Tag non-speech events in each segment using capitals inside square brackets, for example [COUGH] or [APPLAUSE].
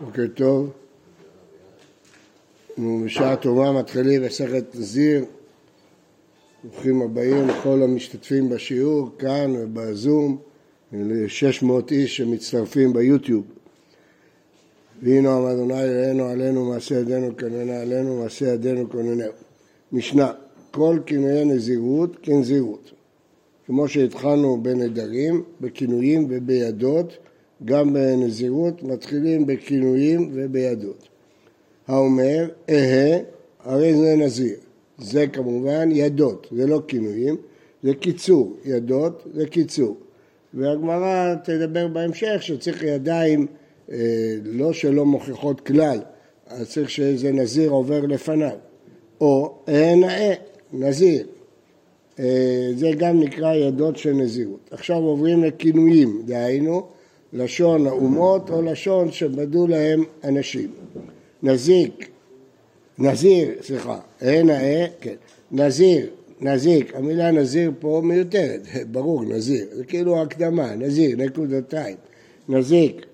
בוקר טוב. אנחנו בשעה טובה מתחילים מסכת נזיר. ברוכים הבאים לכל המשתתפים בשיעור, כאן ובזום, ל-600 איש שמצטרפים ביוטיוב. והנה אמר אדוני אלוהינו עלינו מעשה ידינו כננה עלינו מעשה ידינו כננה. משנה, כל כינויי נזירות כנזירות. כמו שהתחלנו בנדרים, בכינויים ובידות, גם בנזירות מתחילים בכינויים ובידות. האומר אהה, הרי זה נזיר. זה כמובן ידות, זה לא כינויים, זה קיצור, ידות זה קיצור. והגמרא תדבר בהמשך שצריך ידיים אה, לא שלא מוכיחות כלל, אז צריך שאיזה נזיר עובר לפניו. או אה נאה, נזיר. אה, זה גם נקרא ידות של נזירות. עכשיו עוברים לכינויים, דהיינו לשון האומות או לשון שבדו להם אנשים. נזיק, נזיר, סליחה, אה נאה, כן, נזיר, נזיק, המילה נזיר פה מיותרת, [LAUGHS] ברור, נזיר, זה כאילו הקדמה, נזיר, נקודתיים, נזיק,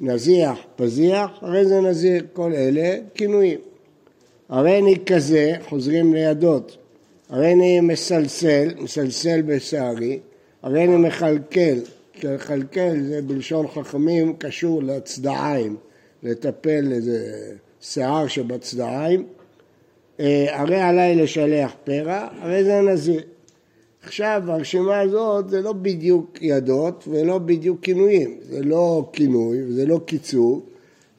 נזיח, פזיח, הרי זה נזיר, כל אלה כינויים. הרי אני כזה, חוזרים לידות, הרי אני מסלסל, מסלסל בשערי, הרי אני מכלכל, לכלכל זה בלשון חכמים קשור לצדעיים, לטפל איזה שיער שבצדעיים. אה, הרי עליי לשלח פרע, הרי זה נזיר. עכשיו הרשימה הזאת זה לא בדיוק ידות ולא בדיוק כינויים, זה לא כינוי וזה לא קיצור,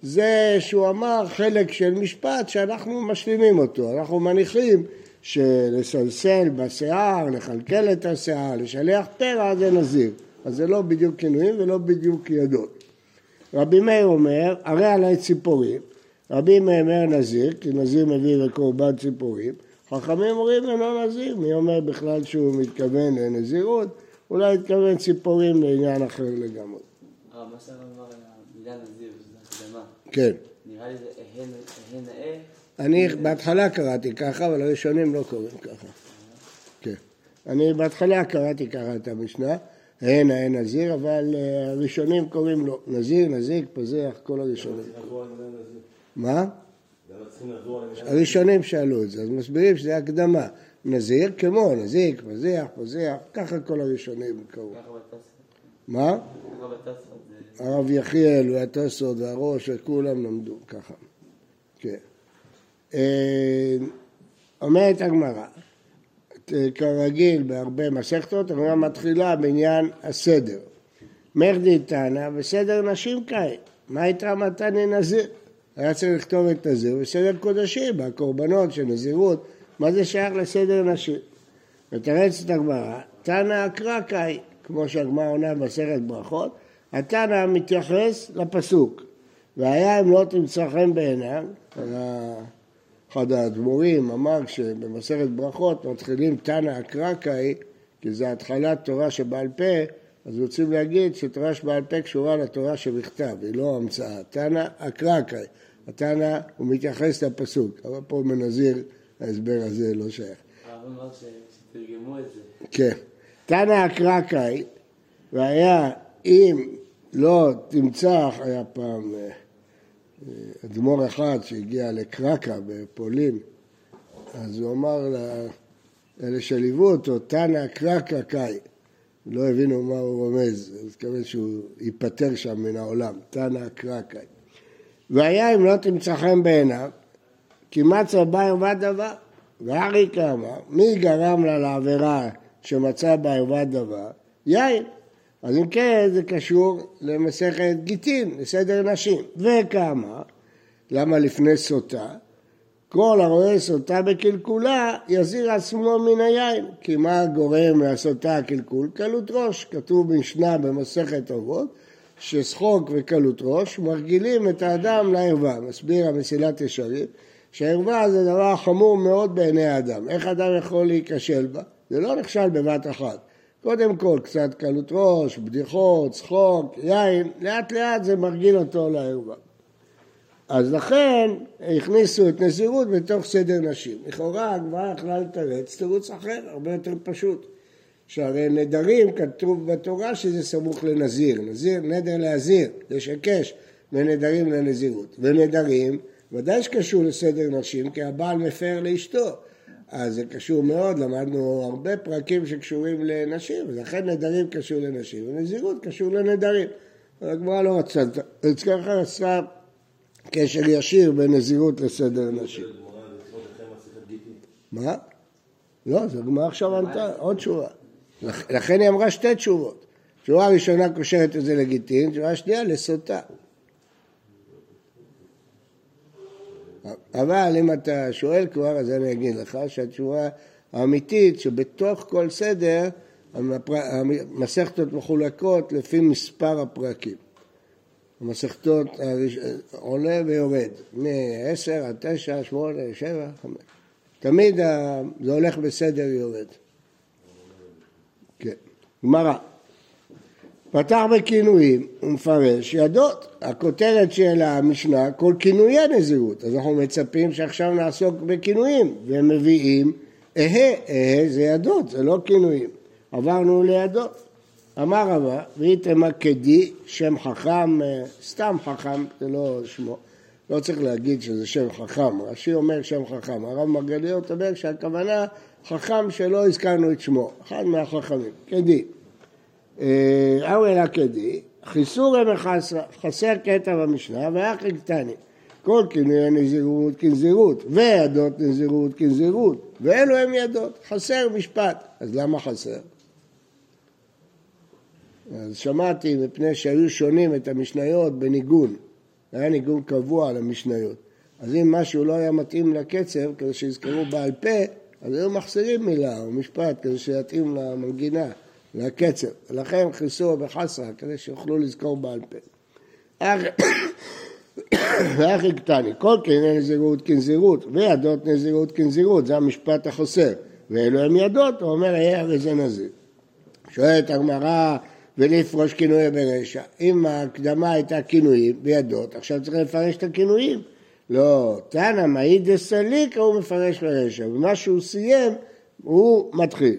זה שהוא אמר חלק של משפט שאנחנו משלימים אותו, אנחנו מניחים שלסלסל בשיער, לכלכל את השיער, לשלח פרע זה נזיר. אז זה לא בדיוק כינויים ולא בדיוק ידות. רבי מאיר אומר, הרי עלי ציפורים, רבי מאיר אומר נזיר, כי נזיר מביא לקורבן ציפורים, חכמים אומרים אינו נזיר, מי אומר בכלל שהוא מתכוון לנזירות, אולי התכוון ציפורים לעניין אחר לגמרי. הרב, מה שאתה אמר על המילה נזיר, שזה הקדמה, כן. נראה לי זה אהה נאה, אני בהתחלה קראתי ככה, אבל הראשונים לא קוראים ככה. כן. אני בהתחלה קראתי ככה את המשנה, הן ההן נזיר, אבל אה, הראשונים קוראים לו נזיר, נזיק, פזח, כל הראשונים. מה? הראשונים שאלו את זה, אז מסבירים שזה הקדמה. נזיר כמו נזיק, פזח, פזח, ככה כל הראשונים קראו. מה? הרב יחיאל והטוסות והראש וכולם למדו ככה. כן. אה, אומרת הגמרא, כרגיל בהרבה מסכתות, הגמרא מתחילה בעניין הסדר. מרדי תנא וסדר נשים כעת. מה הייתה מתני נזיר? היה צריך לכתוב את נזיר בסדר קודשים, בקורבנות של נזירות, מה זה שייך לסדר נשים? מתרצת הגמרא, תנא אקרא קאי, כמו שהגמרא עונה במסכת ברכות, התנא מתייחס לפסוק, והיה אם לא תמצא חן בעיניו, אחד האדמו"רים אמר שבמסכת ברכות מתחילים תנא אקרא קאי, כי זה התחלת תורה שבעל פה, אז רוצים להגיד שתורה שבעל פה קשורה לתורה שבכתב, היא לא המצאה. תנא אקרא קאי, התנא הוא מתייחס לפסוק, אבל פה מנזיר ההסבר הזה לא שייך. הרב אמר שתרגמו את זה. כן. תנא אקרא קאי, והיה אם לא תמצא, היה פעם אה, אדמו"ר אחד שהגיע לקרקה בפולין, אז הוא אמר לאלה שליוו אותו, תנא קרקה קאי. לא הבינו מה הוא רומז, אז התכוון שהוא ייפטר שם מן העולם, תנא קרקאי. והיה אם לא תמצא חן בעיניו, כי מצא בה ערוות דבר. ואריקה אמר, מי גרם לה לעבירה שמצא בה ערוות דבר? יין. אז אם כן, זה קשור למסכת גיטין, לסדר נשים. וכמה? למה לפני סוטה? כל הרואה סוטה בקלקולה, יזיר עצמו מן היין. כי מה גורם לסוטה הקלקול? קלות ראש. כתוב במשנה במסכת אבות, ששחוק וקלות ראש מרגילים את האדם לערווה. מסביר המסילת ישרים, שהערווה זה דבר חמור מאוד בעיני האדם. איך אדם יכול להיכשל בה? זה לא נכשל בבת אחת. קודם כל, קצת קלות ראש, בדיחות, צחוק, יין, לאט לאט זה מרגיל אותו לערווה. אז לכן הכניסו את נזירות בתוך סדר נשים. לכאורה הגמרא יכלה לתרץ תירוץ אחר, הרבה יותר פשוט. שהרי נדרים כתוב בתורה שזה סמוך לנזיר. נזיר, נדר להזיר, יש היקש. לנדרים לנזירות. ונדרים, ודאי שקשור לסדר נשים, כי הבעל מפר לאשתו. אז זה קשור מאוד, למדנו הרבה פרקים שקשורים לנשים, ולכן נדרים קשור לנשים, ונזירות קשור לנדרים. הגמרא לא רצתה, ככה רצתה קשר ישיר בין נזירות לסדר נשים. מה? לא, זו גמרא עכשיו ענתה עוד תשובה. לכן היא אמרה שתי תשובות. תשובה ראשונה קושרת את זה לגיטין, תשובה שנייה לסוטה. אבל אם אתה שואל כבר, אז אני אגיד לך שהתשובה האמיתית, שבתוך כל סדר, המסכתות מחולקות לפי מספר הפרקים. המסכתות עולה ויורד, מ-10 עד 9, 8, 7, 5. תמיד זה הולך בסדר יורד. כן. גמרא. פתח בכינויים ומפרש ידות. הכותרת של המשנה, כל כינויי נזירות. אז אנחנו מצפים שעכשיו נעסוק בכינויים, והם מביאים אהה, אהה זה ידות, זה לא כינויים. עברנו לידות. אמר רבא, ואיתמא כדי, שם חכם, אה, סתם חכם, זה לא שמו. לא צריך להגיד שזה שם חכם, רש"י אומר שם חכם. הרב מרגליות אומר שהכוונה חכם שלא הזכרנו את שמו, אחד מהחכמים, כדי. אורי אלא כדי, חיסורי מחסרה, חסר קטע במשנה, ואחי קטני. כל כינוי נזירות כנזירות, וידות נזירות כנזירות, ואלו הם ידות, חסר משפט. אז למה חסר? אז שמעתי, מפני שהיו שונים את המשניות בניגון, היה ניגון קבוע למשניות. אז אם משהו לא היה מתאים לקצב, כדי שיזכרו בעל פה, אז היו מחסירים מילה או משפט כדי שיתאים למנגינה. לקצר, לכן חיסו בחסרה, כדי שיוכלו לזכור בעל פה. [COUGHS] ואחי קטני, כל כן נזירות כנזירות, וידות נזירות כנזירות, זה המשפט החוסר. ואלו הם ידות, הוא אומר, היה הרי זה נזיר. שואלת הגמרא, ולפרוש כינויי ברשע. אם ההקדמה הייתה כינויים וידות, עכשיו צריך לפרש את הכינויים. לא, תנא מעיד דסליקה הוא מפרש ברשע, ומה שהוא סיים הוא מתחיל.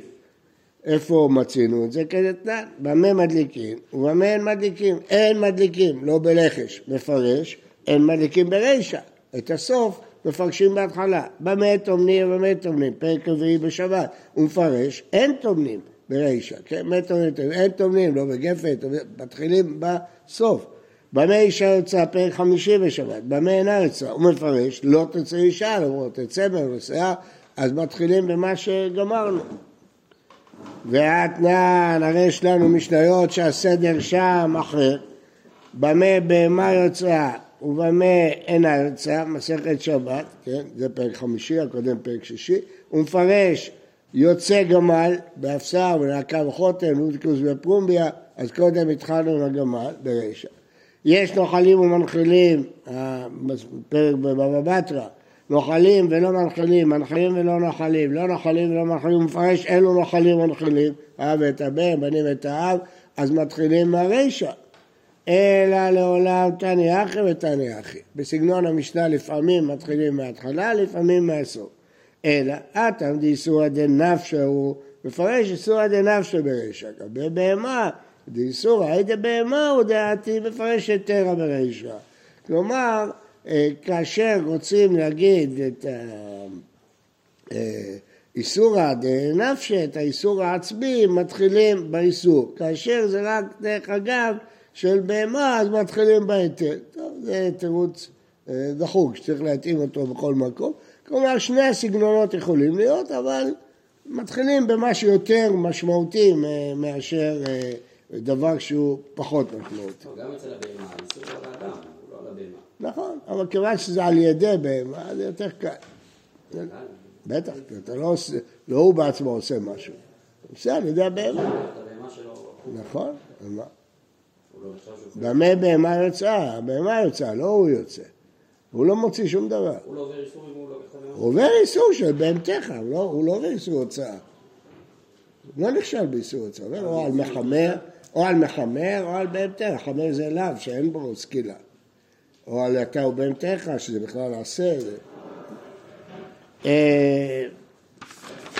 איפה מצינו את זה? כדתנן, במה מדליקים ובמה אין מדליקים. אין מדליקים, לא בלחש, מפרש, אין מדליקים ברישא. את הסוף מפרשים בהתחלה. במה טומנים ובמה טומנים, פרק רביעי בשבת. הוא מפרש, אין טומנים ברישא, כן? טומנים, אין טומנים, לא בגפת, מתחילים בסוף. במה אישה יוצאה פרק חמישי בשבת, במה אינה יוצאה, הוא מפרש, לא תצא אישה, למרות תצא בנוסע, אז מתחילים במה שגמרנו. ואתנן, הרי יש לנו משניות שהסדר שם אחר, במה בהמה יוצאה ובמה אינה יוצאה, מסכת שבת, כן, זה פרק חמישי, הקודם פרק שישי, הוא מפרש יוצא גמל באפסר ולהקה וחוטם, לודקוס ופרומביה, אז קודם התחלנו עם הגמל ברישא. יש נוחלים ומנחילים, פרק בבבא בתרא, נוחלים ולא מנחילים, מנחילים ולא נוחלים, לא נוחלים ולא מנחילים, הוא מפרש אלו נוחלים ומנחילים, האב ואת הבן, בנים ואת האב, אז מתחילים מהרישא. אלא לעולם תני אחי ותני אחי. בסגנון המשנה לפעמים מתחילים מההתחלה, לפעמים מהסוף. אלא אטם דאיסורא דנפשא הוא מפרש איסורא דנפשא ברישא. בבהמה דאיסורא היידה בהמה הוא דעתי מפרש היתרא ברישא. כלומר כאשר רוצים להגיד את האיסורא אה, דנפשי, את האיסור העצמי, מתחילים באיסור. כאשר זה רק דרך אגב של בהמה, אז מתחילים בהיתר. טוב, זה תירוץ אה, דחוק שצריך להתאים אותו בכל מקום. כלומר, שני הסגנונות יכולים להיות, אבל מתחילים במה שיותר משמעותי מאשר דבר שהוא פחות משמעותי. גם אצל הבהמה, האיסור על האדם, הוא לא על הבהמה. נכון, אבל כיוון שזה על ידי בהמה, זה יותר קל. בטח, כי אתה לא עושה, לא הוא בעצמו עושה משהו. הוא עושה על ידי הבהמה. נכון, מה? במה בהמה יוצאה? הבהמה יוצאה, לא הוא יוצא. הוא לא מוציא שום דבר. הוא לא עובר איסור אם הוא לא בכוונה? הוא עובר איסור של בהמתך, הוא לא עובר איסור הוצאה. לא נכשל באיסור הוצאה, או על מחמר, או על מחמר, או על בהמתך. חמר זה לאו, שאין בו סקילה. או על אתה ובהמתך, שזה בכלל עשה. אה,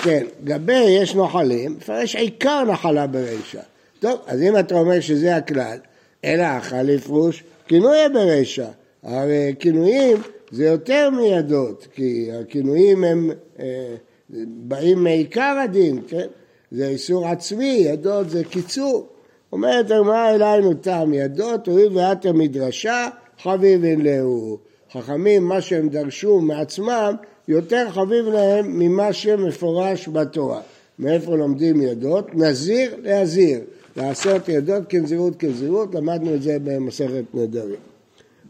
כן, גבי יש נוחלים, מפרש עיקר נחלה ברישא. טוב, אז אם אתה אומר שזה הכלל, אלא אכל לפרוש כינויי ברשע. הרי כינויים זה יותר מידות, כי הכינויים הם אה, באים מעיקר הדין, כן? זה איסור עצמי, ידות זה קיצור. אומרת הגמרא אלינו טעם ידות, הואיל ואת המדרשה, חביבין להו. חכמים, מה שהם דרשו מעצמם, יותר חביב להם ממה שמפורש בתורה. מאיפה לומדים ידות? נזיר להזיר. לעשות ידות כנזירות כנזירות, למדנו את זה במסכת נדרים.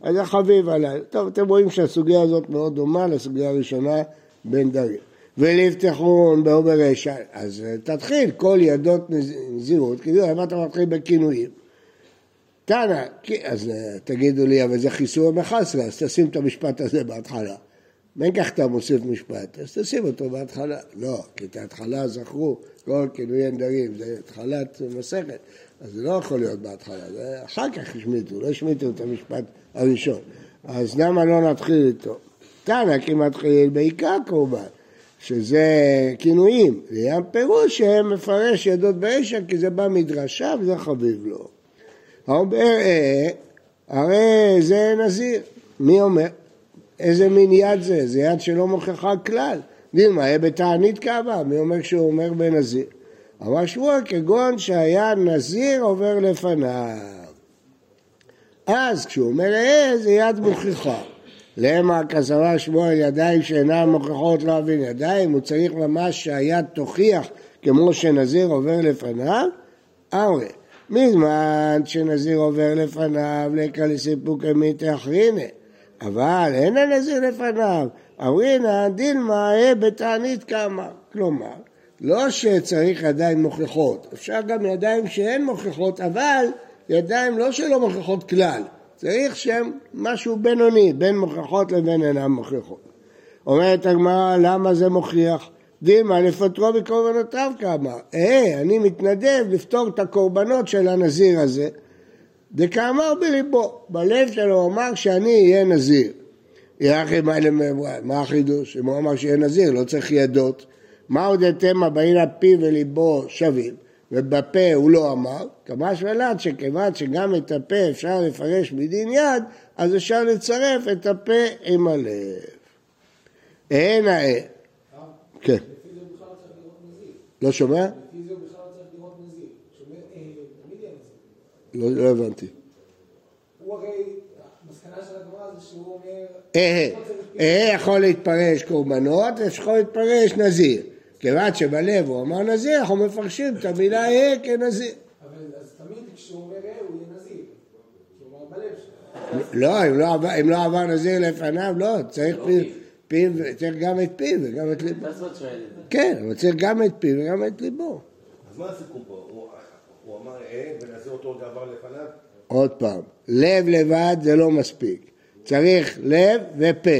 אז זה חביב עליי. טוב, אתם רואים שהסוגיה הזאת מאוד דומה לסוגיה הראשונה בנדרים. ולבטחון בעובר רשע, אז תתחיל כל ידות נזירות, כאילו למה אתה מתחיל בכינויים? תנא, אז אה, תגידו לי, אבל זה חיסור מחסרה, אז תשים את המשפט הזה בהתחלה. בין כך אתה מוסיף משפט, אז תשים אותו בהתחלה. לא, כי את ההתחלה זכרו כל כינויי נדרים, זה התחלת מסכת, אז זה לא יכול להיות בהתחלה, זה אחר כך השמיטו, לא השמיטו את המשפט הראשון. אז למה לא נתחיל איתו? תנא כי מתחיל בעיקר קורבן, שזה כינויים, זה פירוש שהם מפרש ידות באשע כי זה בא מדרשה וזה חביב לו. אומר אה, הרי זה נזיר, מי אומר? איזה מין יד זה? זה יד שלא מוכיחה כלל. דילמה, היה בתענית כאבה, מי אומר שהוא אומר בנזיר? אמר שמואל כגון שהיה נזיר עובר לפניו. אז כשהוא אומר אה, זה יד מוכיחה. למה כסבר שמואל ידיים שאינן מוכיחות להבין ידיים, הוא צריך ממש שהיד תוכיח כמו שנזיר עובר לפניו? אמרי, מזמן שנזיר עובר לפניו לקה לסיפוק אמיתי אחרינא, אבל אין הנזיר לפניו, אמרינא דילמה אה בתענית כמה, כלומר לא שצריך ידיים מוכיחות, אפשר גם ידיים שאין מוכיחות, אבל ידיים לא שלא מוכיחות כלל, צריך שהם משהו בינוני, בין מוכיחות לבין אינם מוכיחות. אומרת הגמרא, למה זה מוכיח? דימה לפטרו בקורבנותיו כאמר. אה, אני מתנדב לפתור את הקורבנות של הנזיר הזה. דקאמר בליבו, בלב שלו הוא אמר שאני אהיה נזיר. יחי מה החידוש? אם הוא אמר שיהיה נזיר, לא צריך ידות. מה עוד אתם הבאים על פיו וליבו שווים? ובפה הוא לא אמר, כמה ולד שכיוון שגם את הפה אפשר לפרש מדין יד, אז אפשר לצרף את הפה עם הלב. אין האה. כן. לא שומע? לא, לא הבנתי. הוא הרי, המסקנה של הגמרא זה שהוא אומר... אה, אה יכול להתפרש קורבנות ויכול להתפרש נזיר. כיוון שבלב הוא אמר נזיר, אנחנו מפרשים את המילה אה כנזיר. אבל אז תמיד כשהוא אומר אה הוא יהיה נזיר. לא, לא אם לא עבר נזיר לפניו, לא, צריך פיו, צריך גם את פיו וגם את ליבו. כן, אבל צריך גם את פיו וגם את ליבו. אז מה הסיכום פה? הוא- אמר אה, ונעשה אותו עוד עבר לפניו? עוד פעם, לב לבד זה לא מספיק, צריך לב ופה.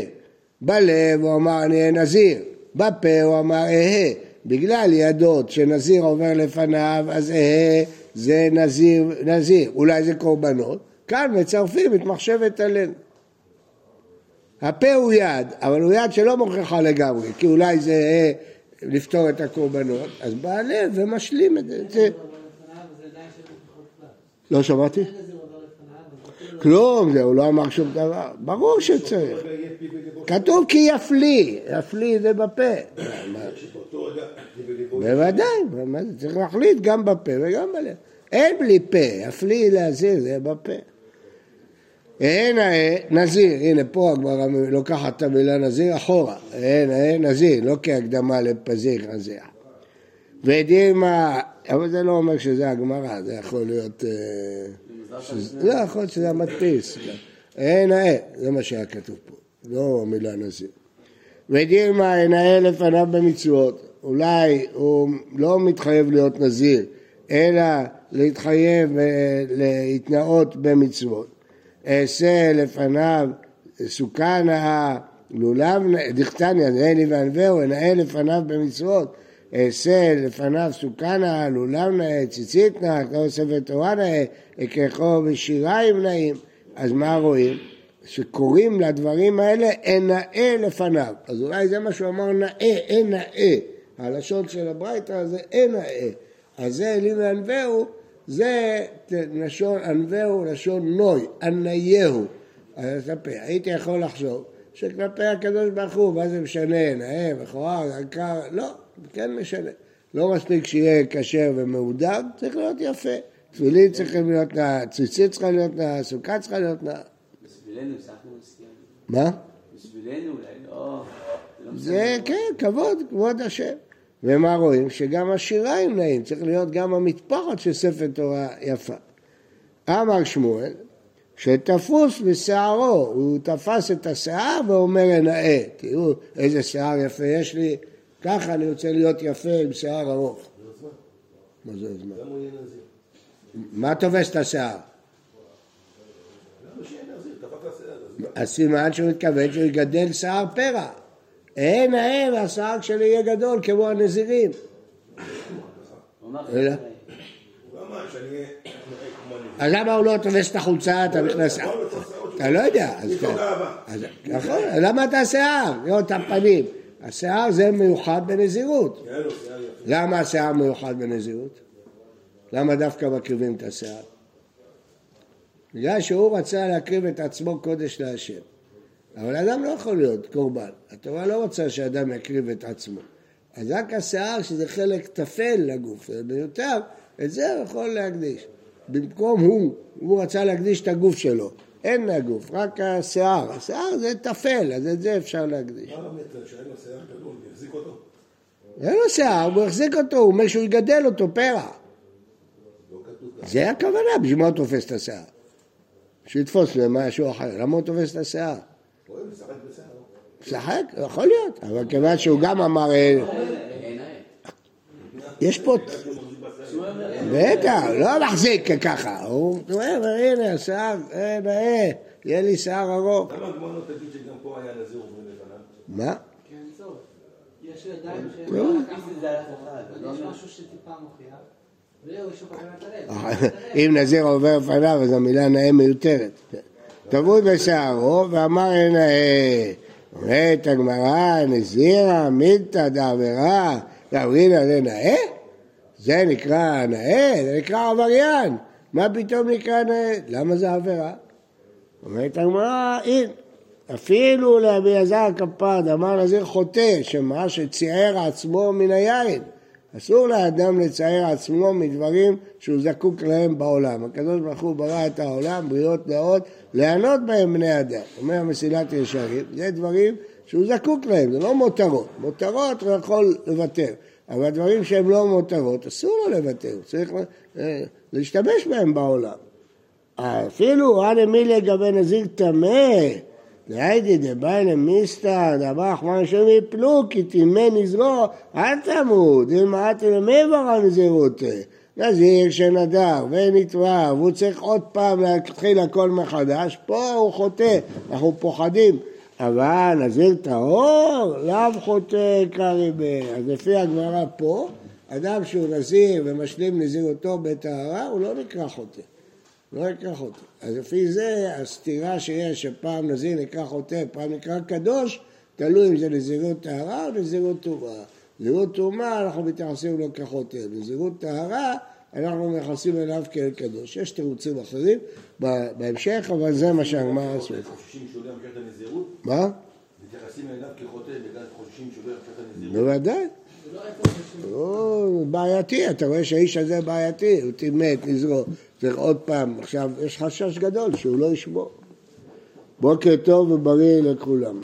בלב הוא אמר אני אהיה נזיר, בפה הוא אמר אהה. בגלל ידות שנזיר עובר לפניו, אז אהה זה נזיר, נזיר. אולי זה קורבנות, כאן מצרפים את מחשבת הלב. הפה הוא יד, אבל הוא יד שלא מוכיחה לגמרי, כי אולי זה אה, לפתור את הקורבנות, אז בא הלב ומשלים את זה. לא שמעתי? כלום, זה, הוא לא אמר שום דבר. ברור שצריך. כתוב כי יפליא, יפליא זה בפה. בוודאי, מה זה? צריך להחליט גם בפה וגם בלב. אין בלי פה, יפליא להזיר זה בפה. אין אה, נזיר, הנה פה הגמרא לוקחת את המילה נזיר אחורה, אין אה, נזיר, לא כהקדמה לפזיר נזיר. ודימה, אבל זה לא אומר שזה הגמרא, זה יכול להיות, אה, שזה- לא יכול להיות שזה המדפיס, אין אה, זה מה שהיה כתוב פה, לא המילה נזיר. ודימה ינאה לפניו במצוות, אולי הוא לא מתחייב להיות נזיר, אלא להתחייב אה, להתנאות במצוות. אעשה לפניו סוכה נאה, לולב, דכתניא, נאה לי וענווהו, אנאה לפניו במצוות. אעשה לפניו סוכה נאה, לולב נאה, ציצית נאה, כמו ספר תורה נאה, אקחו בשיריים נאים. אז מה רואים? שקוראים לדברים האלה אנאה לפניו. אז אולי זה מה שהוא אמר נאה, אנאה. הלשון של הברייתא זה אנאה. אז זה אלי וענווהו, זה לשון ענווהו, לשון נוי, ענייהו. אז הייתי יכול לחשוב שכלפי הקדוש ברוך הוא, מה זה משנה, נאה, מכוער, יקר, לא, כן משנה. לא מספיק שיהיה כשר ומהודר, צריך להיות יפה. תפילין צריכים להיות נאה, ציצית צריכה להיות נאה, סוכה צריכה להיות נאה. בשבילנו, אנחנו מסכים. מה? בשבילנו אולי, לא... לא זה כן, כבוד, כבוד השם. ומה רואים? שגם השיריים נאים, צריך להיות גם המטפחת של ספר תורה יפה. אמר שמואל, שתפוס בשערו, הוא תפס את השיער ואומר נאה, תראו איזה שיער יפה יש לי, ככה אני רוצה להיות יפה עם שיער ארוך. מה זה הזמן? מה תופס את השיער? הסימן שהוא מתכוון שהוא יגדל שיער פרע. אין נאה והשיער שלי יהיה גדול כמו הנזירים. אז למה הוא לא תופס את החולצה, אתה נכנס... אתה לא יודע. אז- נכון, למה אתה שיער? לא את הפנים. השיער זה מיוחד בנזירות. למה השיער מיוחד בנזירות? למה דווקא מקריבים את השיער? בגלל שהוא רצה להקריב את עצמו קודש להשם. אבל אדם לא יכול להיות קורבן. התורה לא רוצה שאדם יקריב את עצמו. אז רק השיער, שזה חלק טפל לגוף, זה מיותר, את זה הוא יכול להקדיש. במקום הוא, הוא רצה להקדיש את הגוף שלו. אין לגוף, רק השיער. השיער זה טפל, אז את זה אפשר להקדיש. מה באמת, שאין לו שיער גדול, יחזיק אותו? אין לו שיער, הוא החזיק אותו, הוא אומר שהוא יגדל אותו פרע. לא. זה הכוונה, בשביל מה הוא תופס את השיער? שיתפוס למשהו אחר, למה הוא תופס את השיער? משחק, יכול להיות, אבל כיוון שהוא גם אמר, אה, יש פה, בטח, לא מחזיק ככה, הוא אומר, הנה השיער, אה, נאה, יהיה לי שיער ארוך. למה הגמרא לא תגיד שגם פה היה נזיר עוברים לפניו? מה? יש ידיים. אם נזיר עובר לפניו, אז המילה נאה מיותרת. טבוי בשערו ואמר אין נאה. אומרת הגמרא, נזירה, מילתא דעבירה, דאמרינא לנאה? זה נקרא נאה? זה נקרא עבריין. מה פתאום נקרא נאה? למה זה עבירה? אומרת הגמרא, אין. אפילו לאביעזר כפר, אמר נזיר חוטא, שמה שציער עצמו מן היין. אסור לאדם לצייר עצמו מדברים שהוא זקוק להם בעולם. הקדוש ברוך הוא ברא את העולם, בריאות נאות, ליהנות בהם בני אדם. אומר מסילת ישרים, זה דברים שהוא זקוק להם, זה לא מותרות. מותרות הוא יכול לוותר, אבל דברים שהם לא מותרות, אסור לו לוותר, צריך אה, להשתמש בהם בעולם. אפילו אנא מי לגבי נזיר טמא, דהיידי דבאי למיסתא, דאמר אחמר השם יפלו, כי טימא נזרו, אל תמות, אתי למעבר הנזירות. נזיר שנדר ונתבע, והוא צריך עוד פעם להתחיל הכל מחדש, פה הוא חוטא, אנחנו פוחדים. אבל נזיר טהור, לאו חוטא קריבי. אז לפי הגמרא פה, אדם שהוא נזיר ומשלים נזירותו בטהרה, הוא לא נקרא חוטא. לא נקרא חוטא. אז לפי זה, הסתירה שיש, שפעם נזיר נקרא חוטא, פעם נקרא קדוש, תלוי אם זה נזירות טהרה או נזירות טומאה. נזירות טומאה אנחנו מתייחסים לו כחוטא, נזירות טהרה אנחנו מתייחסים אליו כאל קדוש. יש תירוצים אחרים ב- בהמשך, אבל זה מה שהגמרא עשו. חוששים שהוא לא ימשיך את הנזירות? מה? מתייחסים אליו כחוטא בגלל חוששים שהוא לא ימשיך את הנזירות? בוודאי. זה לא. הוא בעייתי, אתה רואה שהאיש הזה בעייתי, הוא טימא את נזרו. צריך עוד פעם, עכשיו יש חשש גדול שהוא לא ישמור. בוקר טוב ובריא לכולם.